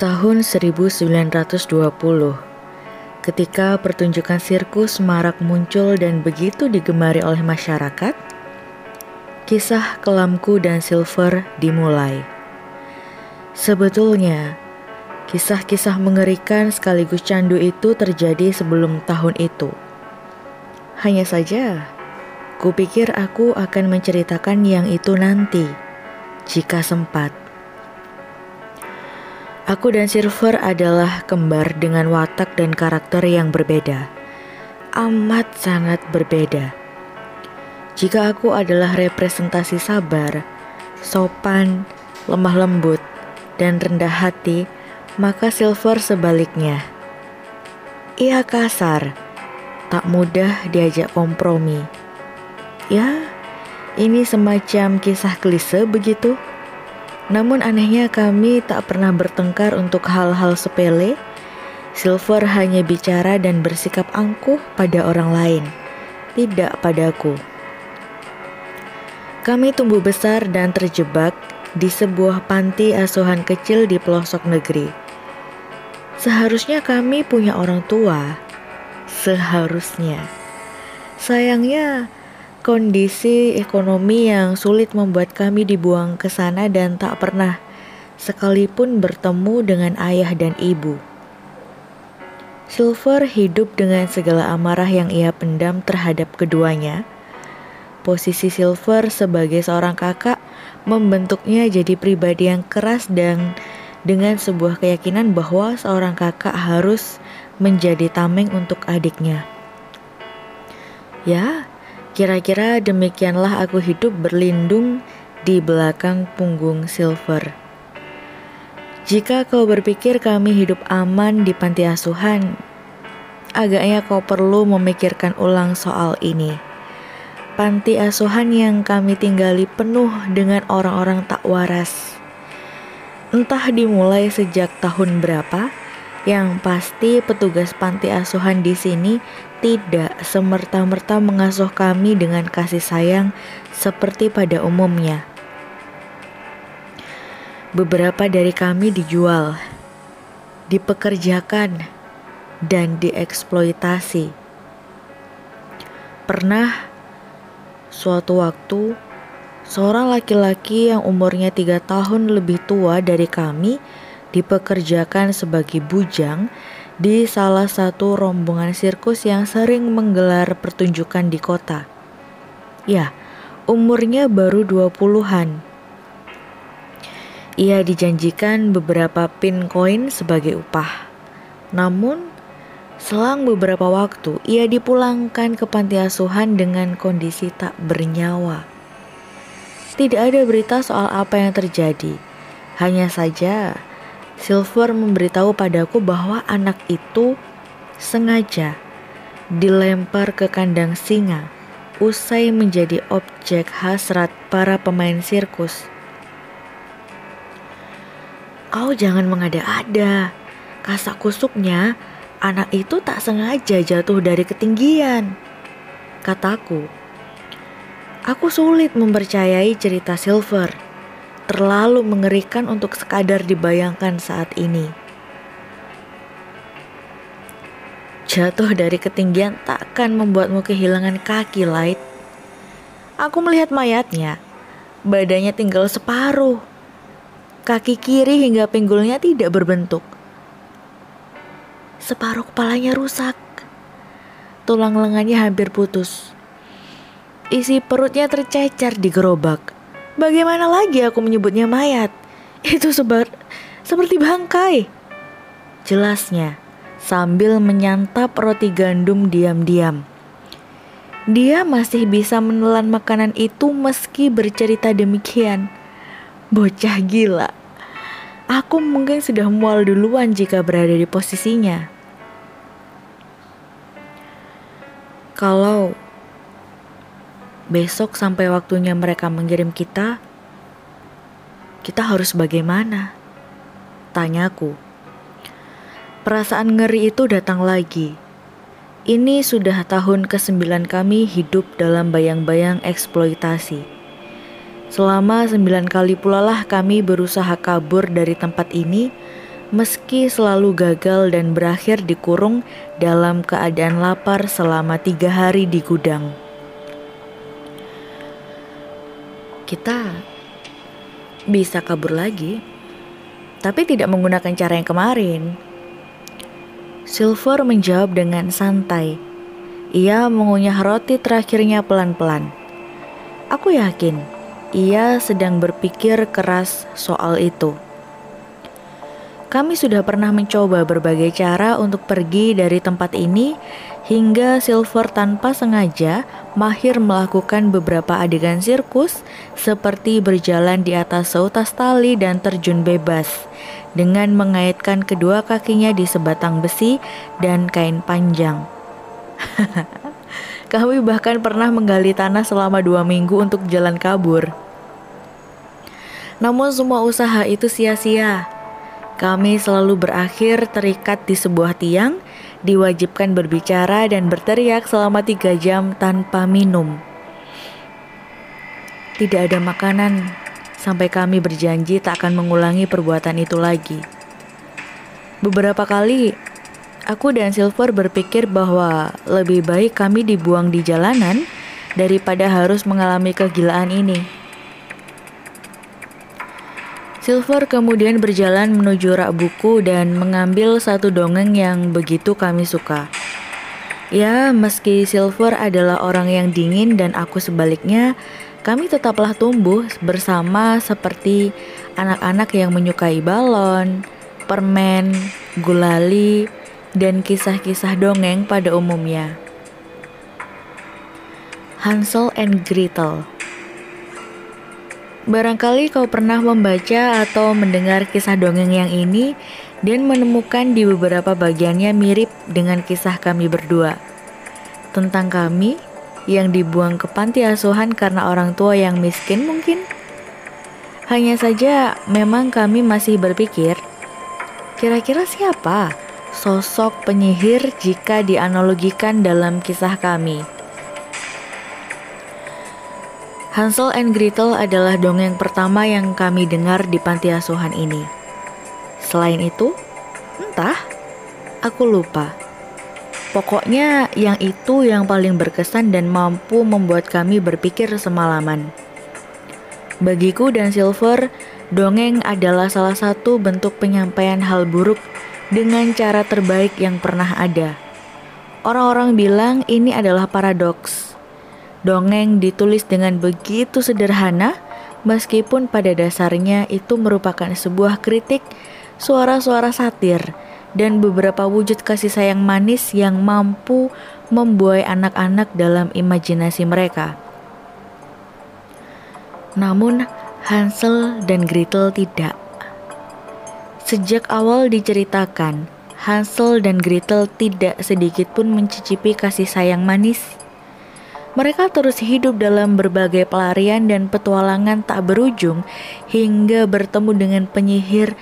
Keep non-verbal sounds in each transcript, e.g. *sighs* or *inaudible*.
Tahun 1920, ketika pertunjukan sirkus marak muncul dan begitu digemari oleh masyarakat, kisah kelamku dan Silver dimulai. Sebetulnya, kisah-kisah mengerikan sekaligus candu itu terjadi sebelum tahun itu. Hanya saja, kupikir aku akan menceritakan yang itu nanti, jika sempat. Aku dan Silver adalah kembar dengan watak dan karakter yang berbeda. Amat sangat berbeda. Jika aku adalah representasi sabar, sopan, lemah lembut, dan rendah hati, maka Silver sebaliknya. Ia kasar, tak mudah diajak kompromi. Ya, ini semacam kisah klise begitu. Namun anehnya kami tak pernah bertengkar untuk hal-hal sepele. Silver hanya bicara dan bersikap angkuh pada orang lain, tidak padaku. Kami tumbuh besar dan terjebak di sebuah panti asuhan kecil di pelosok negeri. Seharusnya kami punya orang tua. Seharusnya. Sayangnya, Kondisi ekonomi yang sulit membuat kami dibuang ke sana dan tak pernah sekalipun bertemu dengan ayah dan ibu. Silver hidup dengan segala amarah yang ia pendam terhadap keduanya. Posisi Silver sebagai seorang kakak membentuknya jadi pribadi yang keras dan dengan sebuah keyakinan bahwa seorang kakak harus menjadi tameng untuk adiknya. Ya, Kira-kira demikianlah aku hidup berlindung di belakang punggung Silver. Jika kau berpikir kami hidup aman di panti asuhan, agaknya kau perlu memikirkan ulang soal ini. Panti asuhan yang kami tinggali penuh dengan orang-orang tak waras. Entah dimulai sejak tahun berapa, yang pasti petugas panti asuhan di sini tidak semerta-merta mengasuh kami dengan kasih sayang seperti pada umumnya. Beberapa dari kami dijual, dipekerjakan, dan dieksploitasi. Pernah suatu waktu, seorang laki-laki yang umurnya tiga tahun lebih tua dari kami dipekerjakan sebagai bujang di salah satu rombongan sirkus yang sering menggelar pertunjukan di kota. Ya, umurnya baru 20-an. Ia dijanjikan beberapa pin koin sebagai upah. Namun, selang beberapa waktu ia dipulangkan ke panti asuhan dengan kondisi tak bernyawa. Tidak ada berita soal apa yang terjadi. Hanya saja Silver memberitahu padaku bahwa anak itu sengaja dilempar ke kandang singa usai menjadi objek hasrat para pemain sirkus. Kau jangan mengada-ada. Kasak kusuknya, anak itu tak sengaja jatuh dari ketinggian. Kataku, aku sulit mempercayai cerita Silver terlalu mengerikan untuk sekadar dibayangkan saat ini. Jatuh dari ketinggian takkan membuatmu kehilangan kaki, Light. Aku melihat mayatnya. Badannya tinggal separuh. Kaki kiri hingga pinggulnya tidak berbentuk. Separuh kepalanya rusak. Tulang lengannya hampir putus. Isi perutnya tercecer di gerobak. Bagaimana lagi aku menyebutnya mayat? Itu sebar seperti bangkai. Jelasnya, sambil menyantap roti gandum diam-diam. Dia masih bisa menelan makanan itu meski bercerita demikian. Bocah gila. Aku mungkin sudah mual duluan jika berada di posisinya. Kalau besok sampai waktunya mereka mengirim kita, kita harus bagaimana? Tanyaku. Perasaan ngeri itu datang lagi. Ini sudah tahun ke-9 kami hidup dalam bayang-bayang eksploitasi. Selama sembilan kali pula lah kami berusaha kabur dari tempat ini, meski selalu gagal dan berakhir dikurung dalam keadaan lapar selama tiga hari di gudang. Kita bisa kabur lagi, tapi tidak menggunakan cara yang kemarin. Silver menjawab dengan santai. Ia mengunyah roti terakhirnya pelan-pelan. Aku yakin ia sedang berpikir keras soal itu. Kami sudah pernah mencoba berbagai cara untuk pergi dari tempat ini hingga Silver tanpa sengaja mahir melakukan beberapa adegan sirkus seperti berjalan di atas seutas tali dan terjun bebas dengan mengaitkan kedua kakinya di sebatang besi dan kain panjang. *laughs* Kami bahkan pernah menggali tanah selama dua minggu untuk jalan kabur. Namun semua usaha itu sia-sia kami selalu berakhir terikat di sebuah tiang, diwajibkan berbicara dan berteriak selama tiga jam tanpa minum. Tidak ada makanan sampai kami berjanji tak akan mengulangi perbuatan itu lagi. Beberapa kali, aku dan Silver berpikir bahwa lebih baik kami dibuang di jalanan daripada harus mengalami kegilaan ini. Silver kemudian berjalan menuju rak buku dan mengambil satu dongeng yang begitu kami suka. Ya, meski Silver adalah orang yang dingin dan aku sebaliknya, kami tetaplah tumbuh bersama seperti anak-anak yang menyukai balon, permen, gulali, dan kisah-kisah dongeng pada umumnya. Hansel and Gretel Barangkali kau pernah membaca atau mendengar kisah dongeng yang ini dan menemukan di beberapa bagiannya mirip dengan kisah kami berdua. Tentang kami yang dibuang ke panti asuhan karena orang tua yang miskin mungkin. Hanya saja memang kami masih berpikir, kira-kira siapa sosok penyihir jika dianalogikan dalam kisah kami? Hansel and Gretel adalah dongeng pertama yang kami dengar di panti asuhan ini. Selain itu, entah, aku lupa. Pokoknya yang itu yang paling berkesan dan mampu membuat kami berpikir semalaman. Bagiku dan Silver, dongeng adalah salah satu bentuk penyampaian hal buruk dengan cara terbaik yang pernah ada. Orang-orang bilang ini adalah paradoks Dongeng ditulis dengan begitu sederhana, meskipun pada dasarnya itu merupakan sebuah kritik, suara-suara satir, dan beberapa wujud kasih sayang manis yang mampu membuai anak-anak dalam imajinasi mereka. Namun, Hansel dan Gretel tidak. Sejak awal diceritakan, Hansel dan Gretel tidak sedikit pun mencicipi kasih sayang manis mereka terus hidup dalam berbagai pelarian dan petualangan tak berujung hingga bertemu dengan penyihir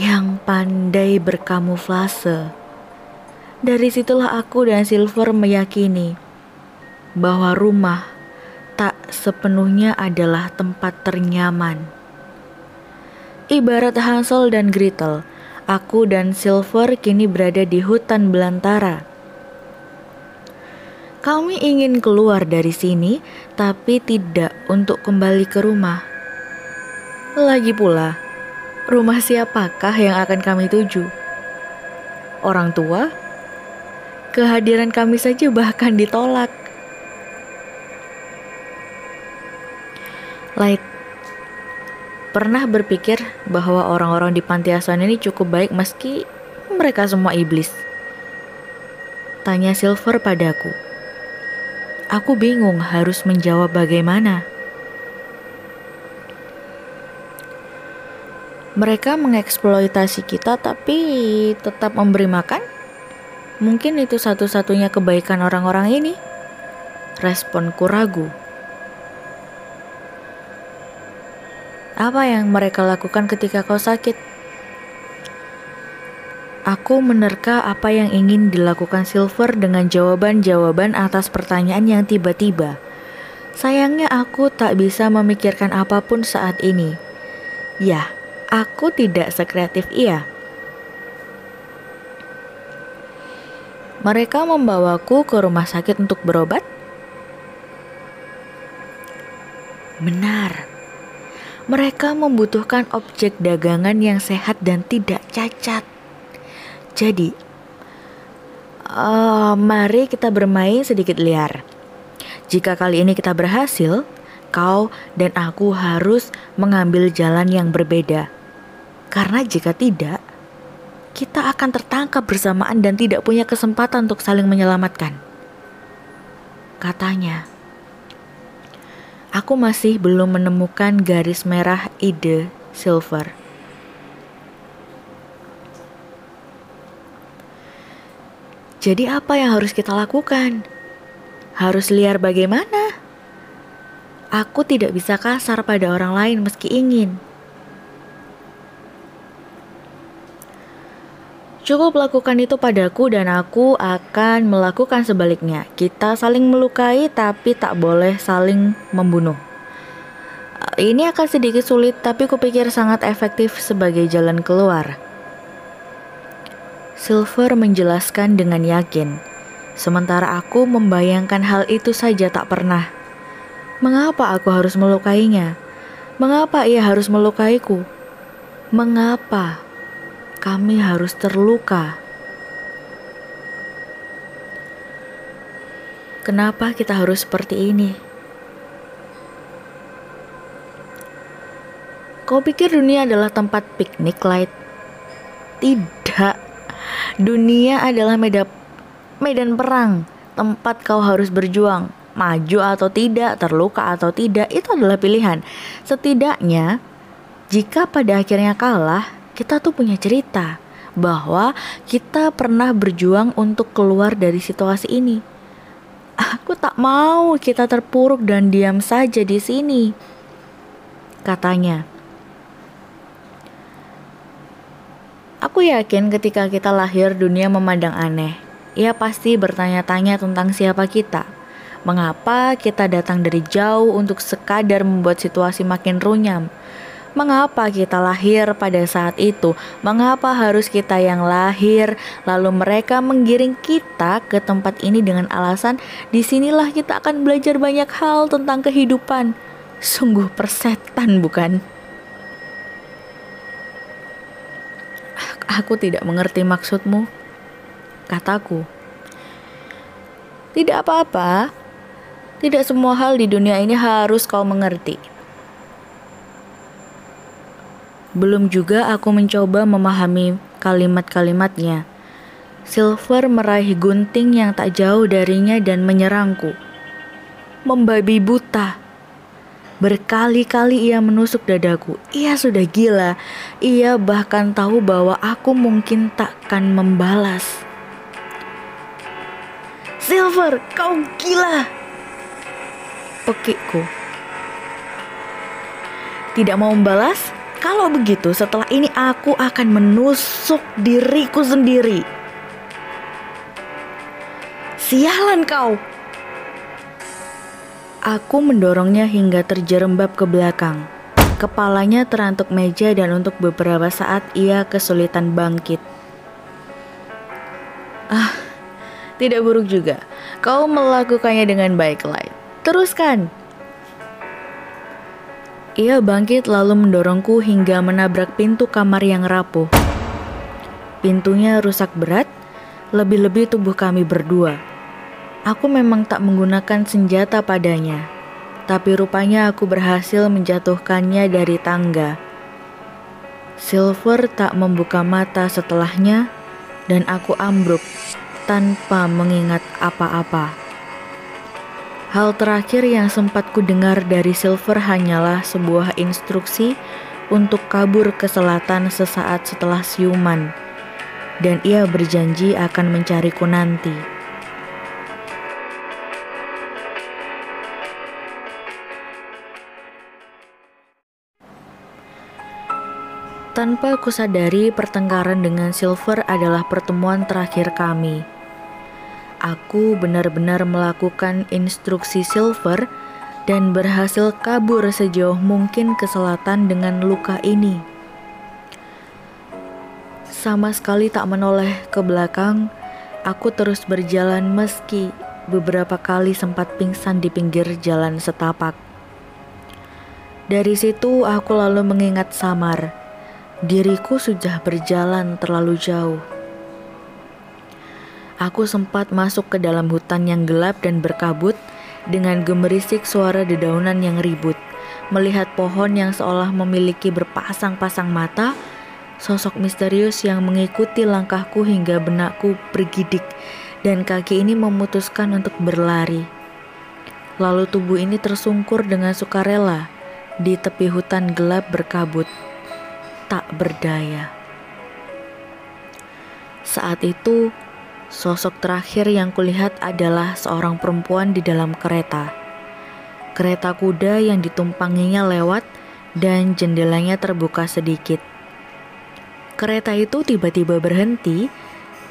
yang pandai berkamuflase. Dari situlah aku dan Silver meyakini bahwa rumah tak sepenuhnya adalah tempat ternyaman. Ibarat Hansel dan Gretel, aku dan Silver kini berada di hutan belantara kami ingin keluar dari sini, tapi tidak untuk kembali ke rumah. Lagi pula, rumah siapakah yang akan kami tuju? Orang tua? Kehadiran kami saja bahkan ditolak. Light pernah berpikir bahwa orang-orang di panti asuhan ini cukup baik meski mereka semua iblis. Tanya Silver padaku. Aku bingung harus menjawab bagaimana. Mereka mengeksploitasi kita tapi tetap memberi makan? Mungkin itu satu-satunya kebaikan orang-orang ini. Responku ragu. Apa yang mereka lakukan ketika kau sakit? Aku menerka apa yang ingin dilakukan Silver dengan jawaban-jawaban atas pertanyaan yang tiba-tiba. Sayangnya aku tak bisa memikirkan apa pun saat ini. Yah, aku tidak sekreatif ia. Mereka membawaku ke rumah sakit untuk berobat? Benar. Mereka membutuhkan objek dagangan yang sehat dan tidak cacat. Jadi, uh, mari kita bermain sedikit liar. Jika kali ini kita berhasil, kau dan aku harus mengambil jalan yang berbeda. Karena jika tidak, kita akan tertangkap bersamaan dan tidak punya kesempatan untuk saling menyelamatkan. Katanya, aku masih belum menemukan garis merah ide Silver. Jadi, apa yang harus kita lakukan? Harus liar bagaimana? Aku tidak bisa kasar pada orang lain meski ingin. Cukup lakukan itu padaku dan aku akan melakukan sebaliknya. Kita saling melukai tapi tak boleh saling membunuh. Ini akan sedikit sulit tapi kupikir sangat efektif sebagai jalan keluar. Silver menjelaskan dengan yakin, sementara aku membayangkan hal itu saja tak pernah. Mengapa aku harus melukainya? Mengapa ia harus melukaiku? Mengapa? kami harus terluka. Kenapa kita harus seperti ini? Kau pikir dunia adalah tempat piknik, Light? Tidak. Dunia adalah medan medan perang, tempat kau harus berjuang. Maju atau tidak, terluka atau tidak, itu adalah pilihan. Setidaknya, jika pada akhirnya kalah, kita tuh punya cerita bahwa kita pernah berjuang untuk keluar dari situasi ini. Aku tak mau kita terpuruk dan diam saja di sini, katanya. Aku yakin ketika kita lahir dunia memandang aneh. Ia pasti bertanya-tanya tentang siapa kita. Mengapa kita datang dari jauh untuk sekadar membuat situasi makin runyam? Mengapa kita lahir pada saat itu? Mengapa harus kita yang lahir? Lalu mereka menggiring kita ke tempat ini dengan alasan di sinilah kita akan belajar banyak hal tentang kehidupan. Sungguh persetan bukan? Aku tidak mengerti maksudmu, kataku. Tidak apa-apa, tidak semua hal di dunia ini harus kau mengerti. Belum juga aku mencoba memahami kalimat-kalimatnya. Silver meraih gunting yang tak jauh darinya dan menyerangku. Membabi buta. Berkali-kali ia menusuk dadaku. Ia sudah gila. Ia bahkan tahu bahwa aku mungkin takkan membalas. Silver, kau gila. Pekikku. Tidak mau membalas? Kalau begitu, setelah ini aku akan menusuk diriku sendiri. Sialan kau! Aku mendorongnya hingga terjerembab ke belakang. Kepalanya terantuk meja dan untuk beberapa saat ia kesulitan bangkit. Ah, tidak buruk juga. Kau melakukannya dengan baik, Light. Teruskan. Ia bangkit lalu mendorongku hingga menabrak pintu kamar yang rapuh. Pintunya rusak berat, lebih-lebih tubuh kami berdua. Aku memang tak menggunakan senjata padanya, tapi rupanya aku berhasil menjatuhkannya dari tangga. Silver tak membuka mata setelahnya, dan aku ambruk tanpa mengingat apa-apa. Hal terakhir yang sempat ku dengar dari Silver hanyalah sebuah instruksi untuk kabur ke selatan sesaat setelah siuman, dan ia berjanji akan mencariku nanti. Tanpa kusadari, pertengkaran dengan Silver adalah pertemuan terakhir kami. Aku benar-benar melakukan instruksi Silver dan berhasil kabur sejauh mungkin ke selatan dengan luka ini. Sama sekali tak menoleh ke belakang, Aku terus berjalan meski beberapa kali sempat pingsan di pinggir jalan setapak. Dari situ aku lalu mengingat samar, diriku sudah berjalan terlalu jauh. Aku sempat masuk ke dalam hutan yang gelap dan berkabut dengan gemerisik suara dedaunan yang ribut. Melihat pohon yang seolah memiliki berpasang-pasang mata, sosok misterius yang mengikuti langkahku hingga benakku bergidik dan kaki ini memutuskan untuk berlari. Lalu tubuh ini tersungkur dengan sukarela di tepi hutan gelap berkabut, tak berdaya. Saat itu, sosok terakhir yang kulihat adalah seorang perempuan di dalam kereta. Kereta kuda yang ditumpanginya lewat dan jendelanya terbuka sedikit. Kereta itu tiba-tiba berhenti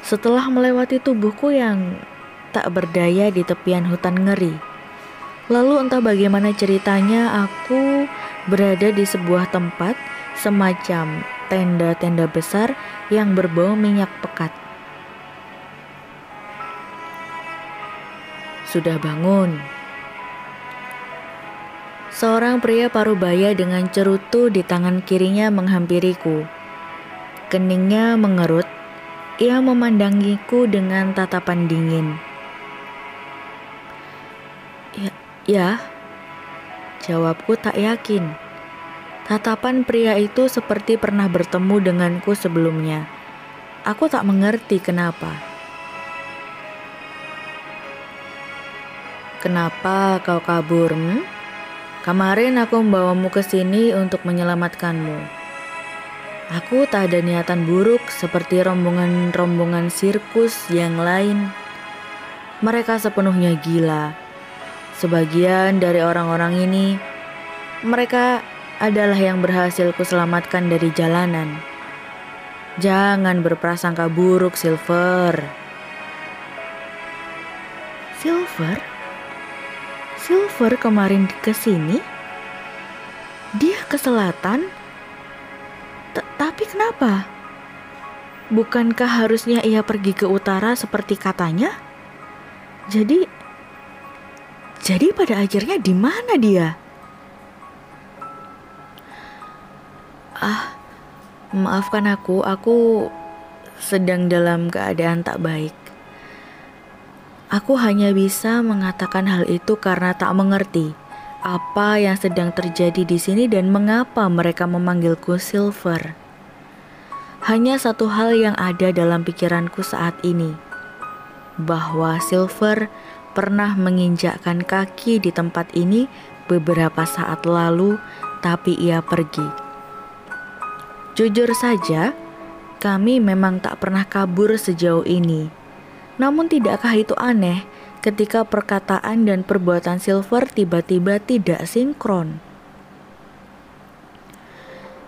setelah melewati tubuhku yang tak berdaya di tepian hutan ngeri. Lalu entah bagaimana ceritanya aku berada di sebuah tempat semacam tenda-tenda besar yang berbau minyak pekat. Sudah bangun. Seorang pria parubaya dengan cerutu di tangan kirinya menghampiriku. Keningnya mengerut. Ia memandangiku dengan tatapan dingin. Ya, Ya, jawabku tak yakin. Tatapan pria itu seperti pernah bertemu denganku sebelumnya. Aku tak mengerti kenapa. Kenapa kau kabur? Hmm? Kemarin aku membawamu ke sini untuk menyelamatkanmu. Aku tak ada niatan buruk seperti rombongan-rombongan sirkus yang lain. Mereka sepenuhnya gila Sebagian dari orang-orang ini, mereka adalah yang berhasil kuselamatkan dari jalanan. Jangan berprasangka buruk, Silver. Silver? Silver kemarin ke sini? Dia ke selatan? Tapi kenapa? Bukankah harusnya ia pergi ke utara seperti katanya? Jadi jadi pada akhirnya di mana dia? Ah, maafkan aku, aku sedang dalam keadaan tak baik. Aku hanya bisa mengatakan hal itu karena tak mengerti apa yang sedang terjadi di sini dan mengapa mereka memanggilku Silver. Hanya satu hal yang ada dalam pikiranku saat ini, bahwa Silver pernah menginjakkan kaki di tempat ini beberapa saat lalu, tapi ia pergi. Jujur saja, kami memang tak pernah kabur sejauh ini. Namun, tidakkah itu aneh ketika perkataan dan perbuatan Silver tiba-tiba tidak sinkron?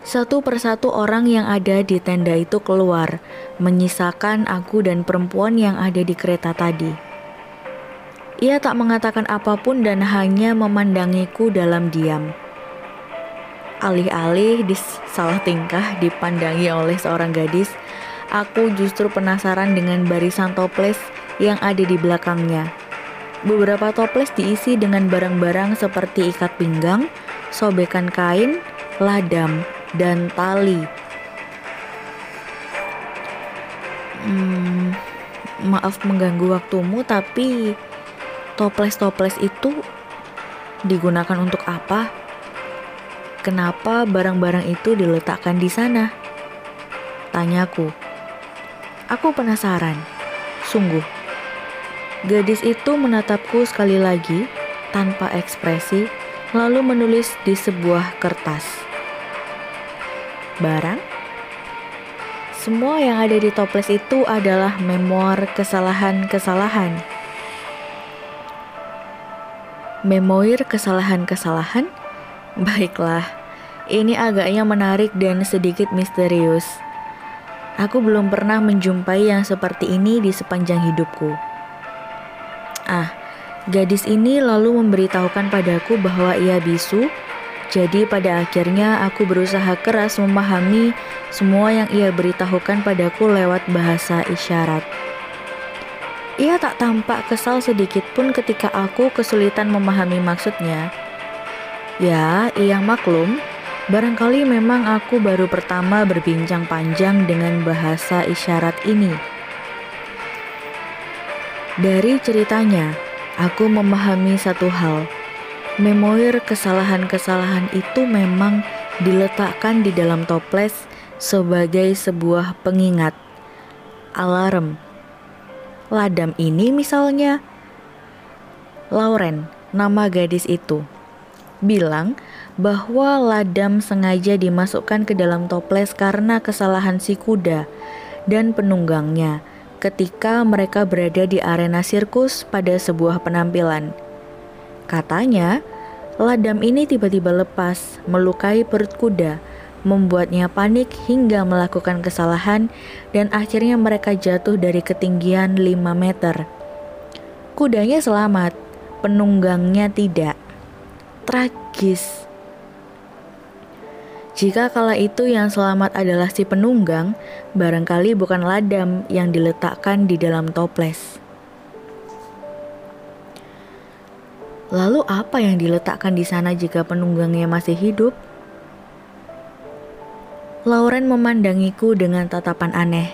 Satu persatu orang yang ada di tenda itu keluar, menyisakan aku dan perempuan yang ada di kereta tadi. Ia tak mengatakan apa pun dan hanya memandangiku dalam diam. Alih-alih salah tingkah dipandangi oleh seorang gadis, aku justru penasaran dengan barisan toples yang ada di belakangnya. Beberapa toples diisi dengan barang-barang seperti ikat pinggang, sobekan kain, ladam, dan tali. Hmm, maaf mengganggu waktumu, tapi Toples-toples itu digunakan untuk apa? Kenapa barang-barang itu diletakkan di sana? Tanyaku. Aku penasaran. Sungguh. Gadis itu menatapku sekali lagi tanpa ekspresi, lalu menulis di sebuah kertas. Barang? Semua yang ada di toples itu adalah memoir kesalahan-kesalahan Memoir kesalahan-kesalahan? Baiklah, ini agaknya menarik dan sedikit misterius. Aku belum pernah menjumpai yang seperti ini di sepanjang hidupku. Ah, gadis ini lalu memberitahukan padaku bahwa ia bisu, jadi pada akhirnya aku berusaha keras memahami semua yang ia beritahukan padaku lewat bahasa isyarat. Ia tak tampak kesal sedikit pun ketika aku kesulitan memahami maksudnya. Ya, ia maklum, barangkali memang aku baru pertama berbincang panjang dengan bahasa isyarat ini. Dari ceritanya, aku memahami satu hal. Memoir kesalahan-kesalahan itu memang diletakkan di dalam toples sebagai sebuah pengingat. Alarm Ladam ini misalnya, Lauren, nama gadis itu, bilang bahwa ladam sengaja dimasukkan ke dalam toples karena kesalahan si kuda dan penunggangnya ketika mereka berada di arena sirkus pada sebuah penampilan. Katanya, ladam ini tiba-tiba lepas, melukai perut kuda, membuatnya panik hingga melakukan kesalahan dan akhirnya mereka jatuh dari ketinggian 5 meter. Kudanya selamat, penunggangnya tidak. Tragis. Jika kala itu yang selamat adalah si penunggang, barangkali bukan ladam yang diletakkan di dalam toples. Lalu apa yang diletakkan di sana jika penunggangnya masih hidup? Lauren memandangiku dengan tatapan aneh.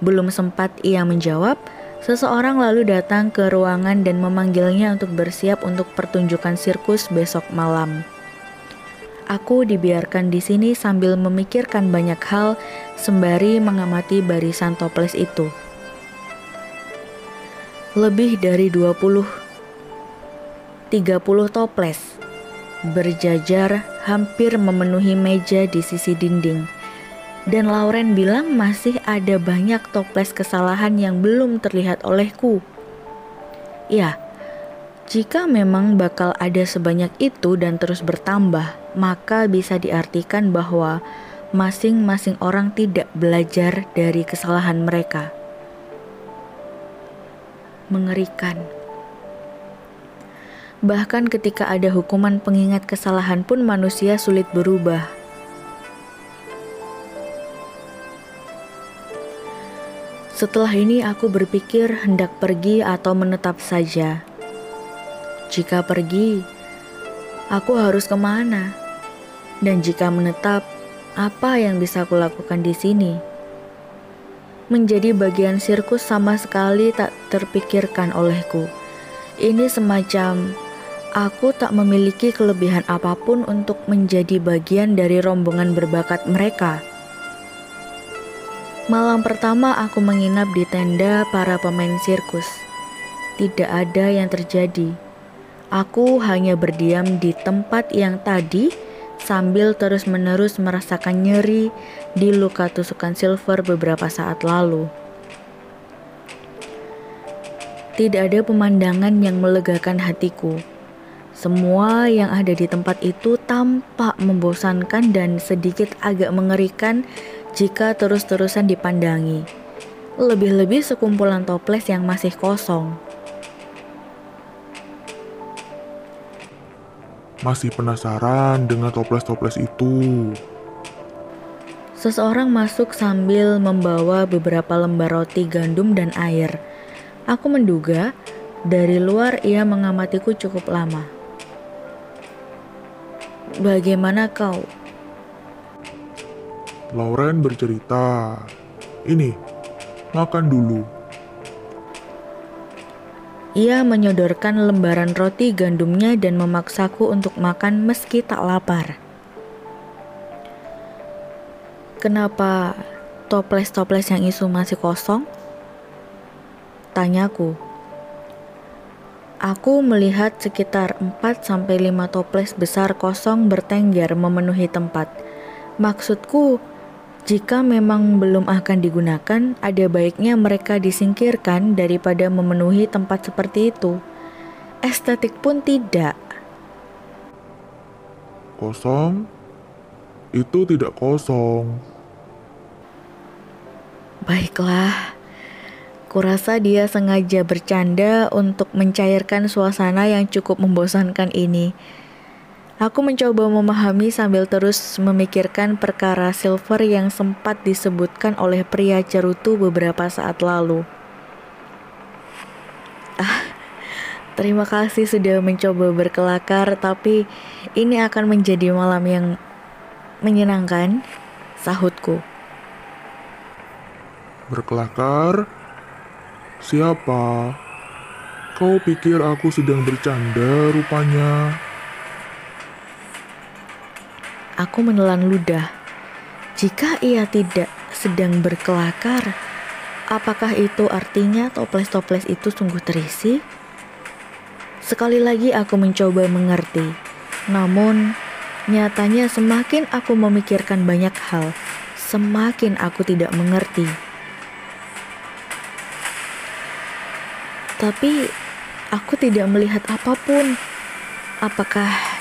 Belum sempat ia menjawab, seseorang lalu datang ke ruangan dan memanggilnya untuk bersiap untuk pertunjukan sirkus besok malam. Aku dibiarkan di sini sambil memikirkan banyak hal sembari mengamati barisan toples itu. Lebih dari 20 30 toples berjajar hampir memenuhi meja di sisi dinding dan Lauren bilang masih ada banyak toples kesalahan yang belum terlihat olehku. Ya, jika memang bakal ada sebanyak itu dan terus bertambah, maka bisa diartikan bahwa masing-masing orang tidak belajar dari kesalahan mereka. Mengerikan. Bahkan ketika ada hukuman pengingat kesalahan pun manusia sulit berubah Setelah ini aku berpikir hendak pergi atau menetap saja. Jika pergi, aku harus ke mana? Dan jika menetap, apa yang bisa aku lakukan di sini? Menjadi bagian sirkus sama sekali tak terpikirkan olehku. Ini semacam aku tak memiliki kelebihan apa pun untuk menjadi bagian dari rombongan berbakat mereka. Malam pertama aku menginap di tenda para pemain sirkus. Tidak ada yang terjadi. Aku hanya berdiam di tempat yang tadi sambil terus-menerus merasakan nyeri di luka tusukan silver beberapa saat lalu. Tidak ada pemandangan yang melegakan hatiku. Semua yang ada di tempat itu tampak membosankan dan sedikit agak mengerikan jika terus-terusan dipandangi. Lebih-lebih sekumpulan toples yang masih kosong. Masih penasaran dengan toples-toples itu? Seseorang masuk sambil membawa beberapa lembar roti gandum dan air. Aku menduga dari luar ia mengamatiku cukup lama. Bagaimana kau? Lauren bercerita, "Ini, makan dulu." Ia menyodorkan lembaran roti gandumnya dan memaksaku untuk makan meski tak lapar. Kenapa toples-toples yang isu masih kosong? Tanyaku. Aku melihat sekitar 4-5 toples besar kosong bertengger memenuhi tempat. Maksudku, jika memang belum akan digunakan, ada baiknya mereka disingkirkan daripada memenuhi tempat seperti itu. Estetik pun tidak. Kosong? Itu tidak kosong. Baiklah. Kurasa dia sengaja bercanda untuk mencairkan suasana yang cukup membosankan ini. Aku mencoba memahami sambil terus memikirkan perkara silver yang sempat disebutkan oleh pria cerutu beberapa saat lalu. Terima kasih sudah mencoba berkelakar, tapi ini akan menjadi malam yang menyenangkan, sahutku. Berkelakar? Siapa? Kau pikir aku sedang bercanda rupanya? Aku menelan ludah. Jika ia tidak sedang berkelakar, apakah itu artinya toples-toples itu sungguh terisi? Sekali lagi aku mencoba mengerti, namun nyatanya semakin aku memikirkan banyak hal, semakin aku tidak mengerti. Tapi aku tidak melihat apa pun. Apakah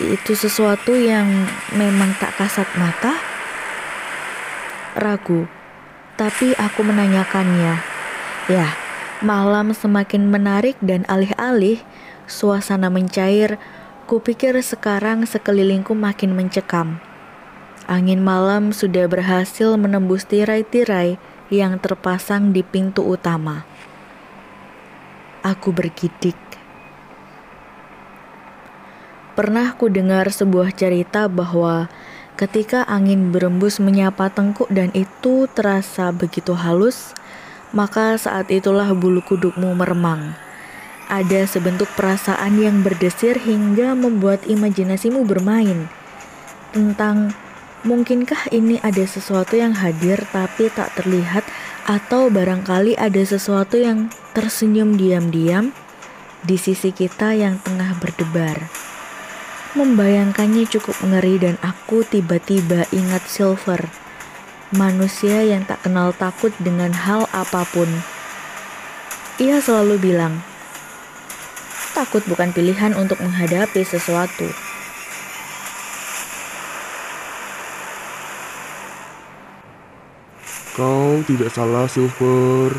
itu sesuatu yang memang tak kasat mata? Ragu, tapi aku menanyakannya. Ya, malam semakin menarik dan alih-alih Suasana mencair, kupikir sekarang sekelilingku makin mencekam. Angin malam sudah berhasil menembus tirai-tirai yang terpasang di pintu utama. Aku bergidik. Pernah ku dengar sebuah cerita bahwa ketika angin berembus menyapa tengkuk dan itu terasa begitu halus, maka saat itulah bulu kudukmu meremang. Ada sebentuk perasaan yang berdesir hingga membuat imajinasimu bermain tentang mungkinkah ini ada sesuatu yang hadir tapi tak terlihat? Atau barangkali ada sesuatu yang tersenyum diam-diam? Di sisi kita yang tengah berdebar. Membayangkannya cukup ngeri dan aku tiba-tiba ingat Silver, manusia yang tak kenal takut dengan hal apa pun. Ia selalu bilang, takut bukan pilihan untuk menghadapi sesuatu. Kau tidak salah, Silver.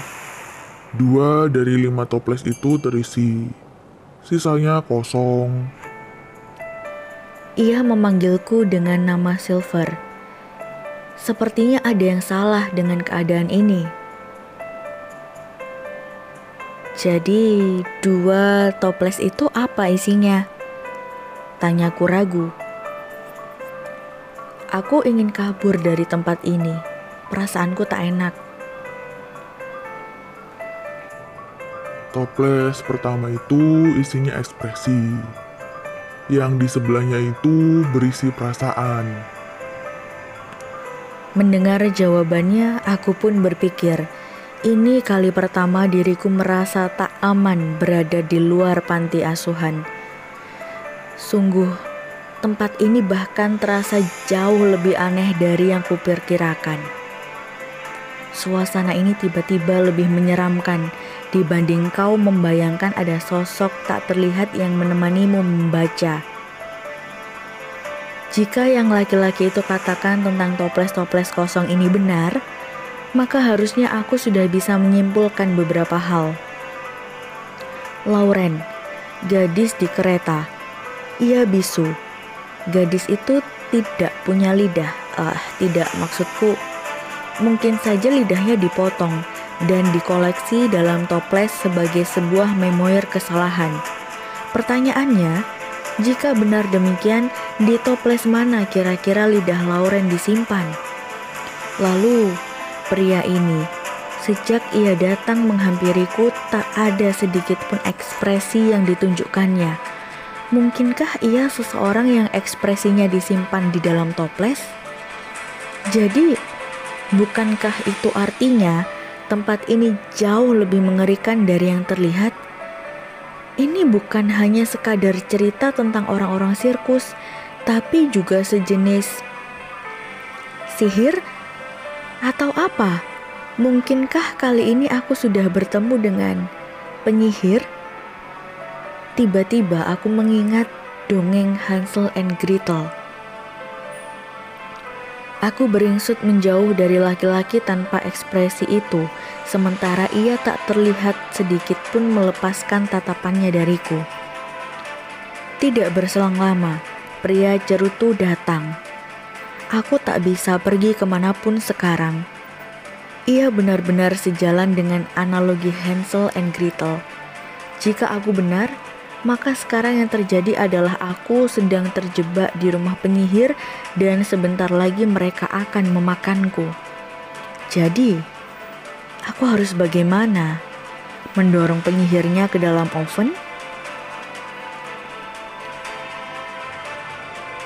Dua dari lima toples itu terisi. Sisanya kosong. Ia memanggilku dengan nama Silver. Sepertinya ada yang salah dengan keadaan ini. Jadi, dua toples itu apa isinya? Tanyaku ragu. Aku ingin kabur dari tempat ini. Perasaanku tak enak. Toples pertama itu isinya ekspresi. Yang di sebelahnya itu berisi perasaan. Mendengar jawabannya, aku pun berpikir, ini kali pertama diriku merasa tak aman berada di luar panti asuhan. Sungguh, tempat ini bahkan terasa jauh lebih aneh dari yang kupikirkan. Suasana ini tiba-tiba lebih menyeramkan dibanding kau membayangkan ada sosok tak terlihat yang menemanimu membaca. Jika yang laki-laki itu katakan tentang toples-toples kosong ini benar, maka harusnya aku sudah bisa menyimpulkan beberapa hal. Lauren, gadis di kereta. Ia bisu. Gadis itu tidak punya lidah. Ah, uh, tidak maksudku. Mungkin saja lidahnya dipotong dan dikoleksi dalam toples sebagai sebuah memoir kesalahan. Pertanyaannya, jika benar demikian, di toples mana kira-kira lidah Lauren disimpan? Lalu, Pria ini, sejak ia datang menghampiriku, tak ada sedikit pun ekspresi yang ditunjukkannya. Mungkinkah ia seseorang yang ekspresinya disimpan di dalam toples? Jadi, bukankah itu artinya tempat ini jauh lebih mengerikan dari yang terlihat? Ini bukan hanya sekadar cerita tentang orang-orang sirkus, tapi juga sejenis sihir atau apa? Mungkinkah kali ini aku sudah bertemu dengan penyihir? Tiba-tiba aku mengingat dongeng Hansel and Gretel. Aku beringsut menjauh dari laki-laki tanpa ekspresi itu, sementara ia tak terlihat sedikit pun melepaskan tatapannya dariku. Tidak berselang lama, pria cerutu datang. Aku tak bisa pergi ke mana pun sekarang. Ia benar-benar sejalan dengan analogi Hansel and Gretel. Jika aku benar, maka sekarang yang terjadi adalah aku sedang terjebak di rumah penyihir dan sebentar lagi mereka akan memakanku. Jadi, aku harus bagaimana? Mendorong penyihirnya ke dalam oven?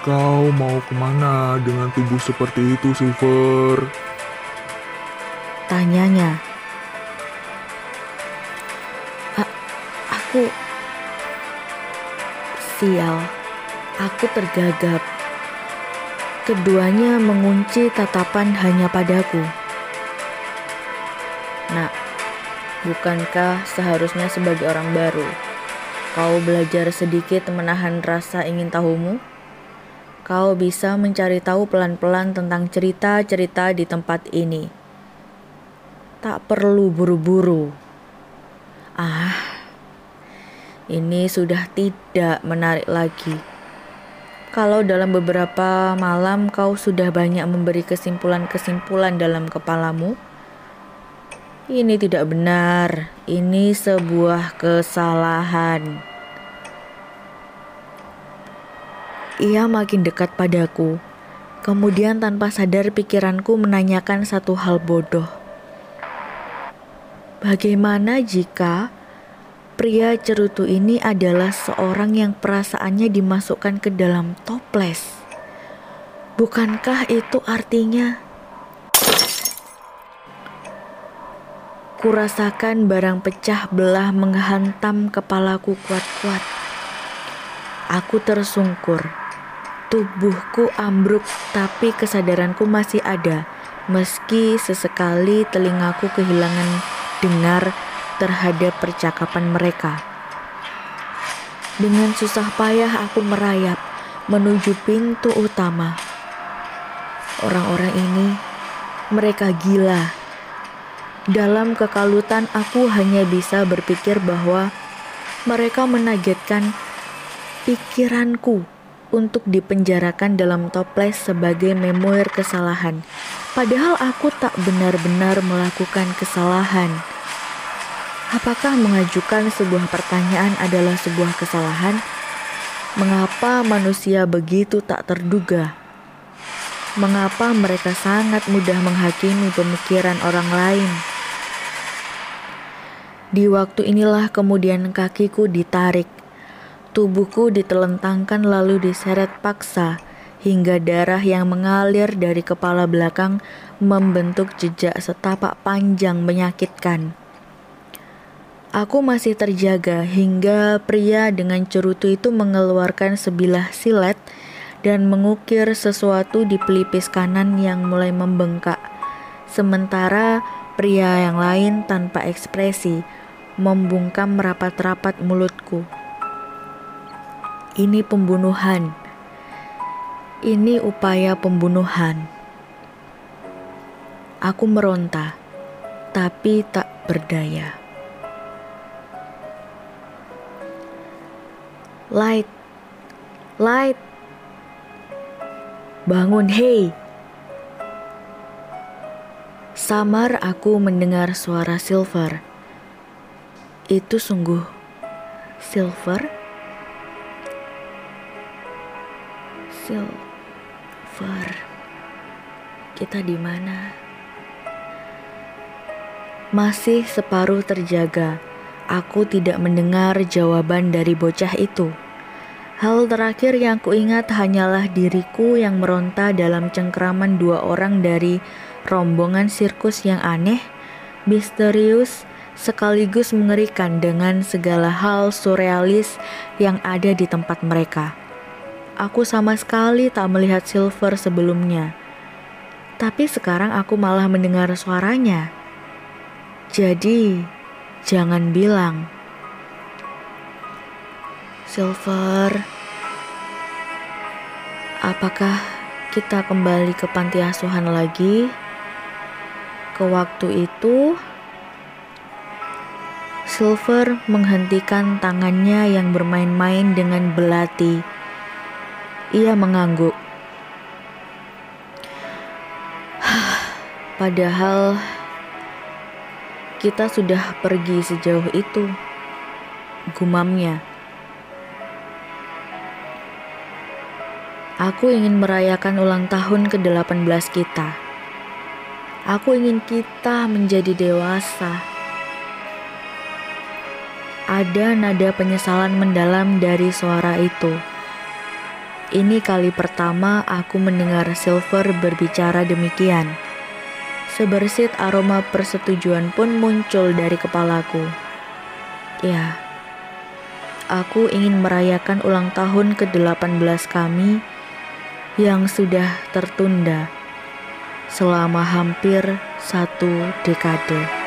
Kau mau ke mana dengan tubuh seperti itu, Silver? Tanyanya. A aku Sial, aku tergagap. Keduanya mengunci tatapan hanya padaku. Nak, bukankah seharusnya sebagai orang baru, kau belajar sedikit menahan rasa ingin tahumu? Kau bisa mencari tahu pelan-pelan tentang cerita-cerita di tempat ini. Tak perlu buru-buru. Ah, ini sudah tidak menarik lagi. Kalau dalam beberapa malam kau sudah banyak memberi kesimpulan-kesimpulan dalam kepalamu, ini tidak benar. Ini sebuah kesalahan. Ia makin dekat padaku. Kemudian tanpa sadar pikiranku menanyakan satu hal bodoh. Bagaimana jika Pria cerutu ini adalah seorang yang perasaannya dimasukkan ke dalam toples. Bukankah itu artinya Kurasakan barang pecah belah menghantam kepalaku kuat-kuat. Aku tersungkur. Tubuhku ambruk tapi kesadaranku masih ada. Meski sesekali telingaku kehilangan dengar terhadap percakapan mereka. Dengan susah payah aku merayap menuju pintu utama. Orang-orang ini, mereka gila. Dalam kekalutan aku hanya bisa berpikir bahwa mereka menagetkan pikiranku untuk dipenjarakan dalam toples sebagai memoir kesalahan. Padahal aku tak benar-benar melakukan kesalahan. Apakah mengajukan sebuah pertanyaan adalah sebuah kesalahan? Mengapa manusia begitu tak terduga? Mengapa mereka sangat mudah menghakimi pemikiran orang lain? Di waktu inilah kemudian kakiku ditarik, tubuhku ditelentangkan lalu diseret paksa hingga darah yang mengalir dari kepala belakang membentuk jejak setapak panjang menyakitkan. Aku masih terjaga hingga pria dengan cerutu itu mengeluarkan sebilah silet dan mengukir sesuatu di pelipis kanan yang mulai membengkak. Sementara pria yang lain tanpa ekspresi membungkam rapat-rapat mulutku. Ini pembunuhan. Ini upaya pembunuhan. Aku meronta, tapi tak berdaya. Light, light, bangun, hei. Samar aku mendengar suara Silver. Itu sungguh Silver? Silver. Kita di mana? Masih separuh terjaga aku tidak mendengar jawaban dari bocah itu. Hal terakhir yang kuingat hanyalah diriku yang meronta dalam cengkraman dua orang dari rombongan sirkus yang aneh, misterius, sekaligus mengerikan dengan segala hal surrealis yang ada di tempat mereka. Aku sama sekali tak melihat Silver sebelumnya, tapi sekarang aku malah mendengar suaranya. Jadi, Jangan bilang, Silver, apakah kita kembali ke panti asuhan lagi? Ke waktu itu, Silver menghentikan tangannya yang bermain-main dengan belati. Ia mengangguk. *sighs* Padahal kita sudah pergi sejauh itu. gumamnya. Aku ingin merayakan ulang tahun ke-18 kita. Aku ingin kita menjadi dewasa. Ada nada penyesalan mendalam dari suara itu. Ini kali pertama aku mendengar Silver berbicara demikian. Sebersit aroma persetujuan pun muncul dari kepalaku. Ya, aku ingin merayakan ulang tahun ke-18 kami yang sudah tertunda selama hampir satu dekade.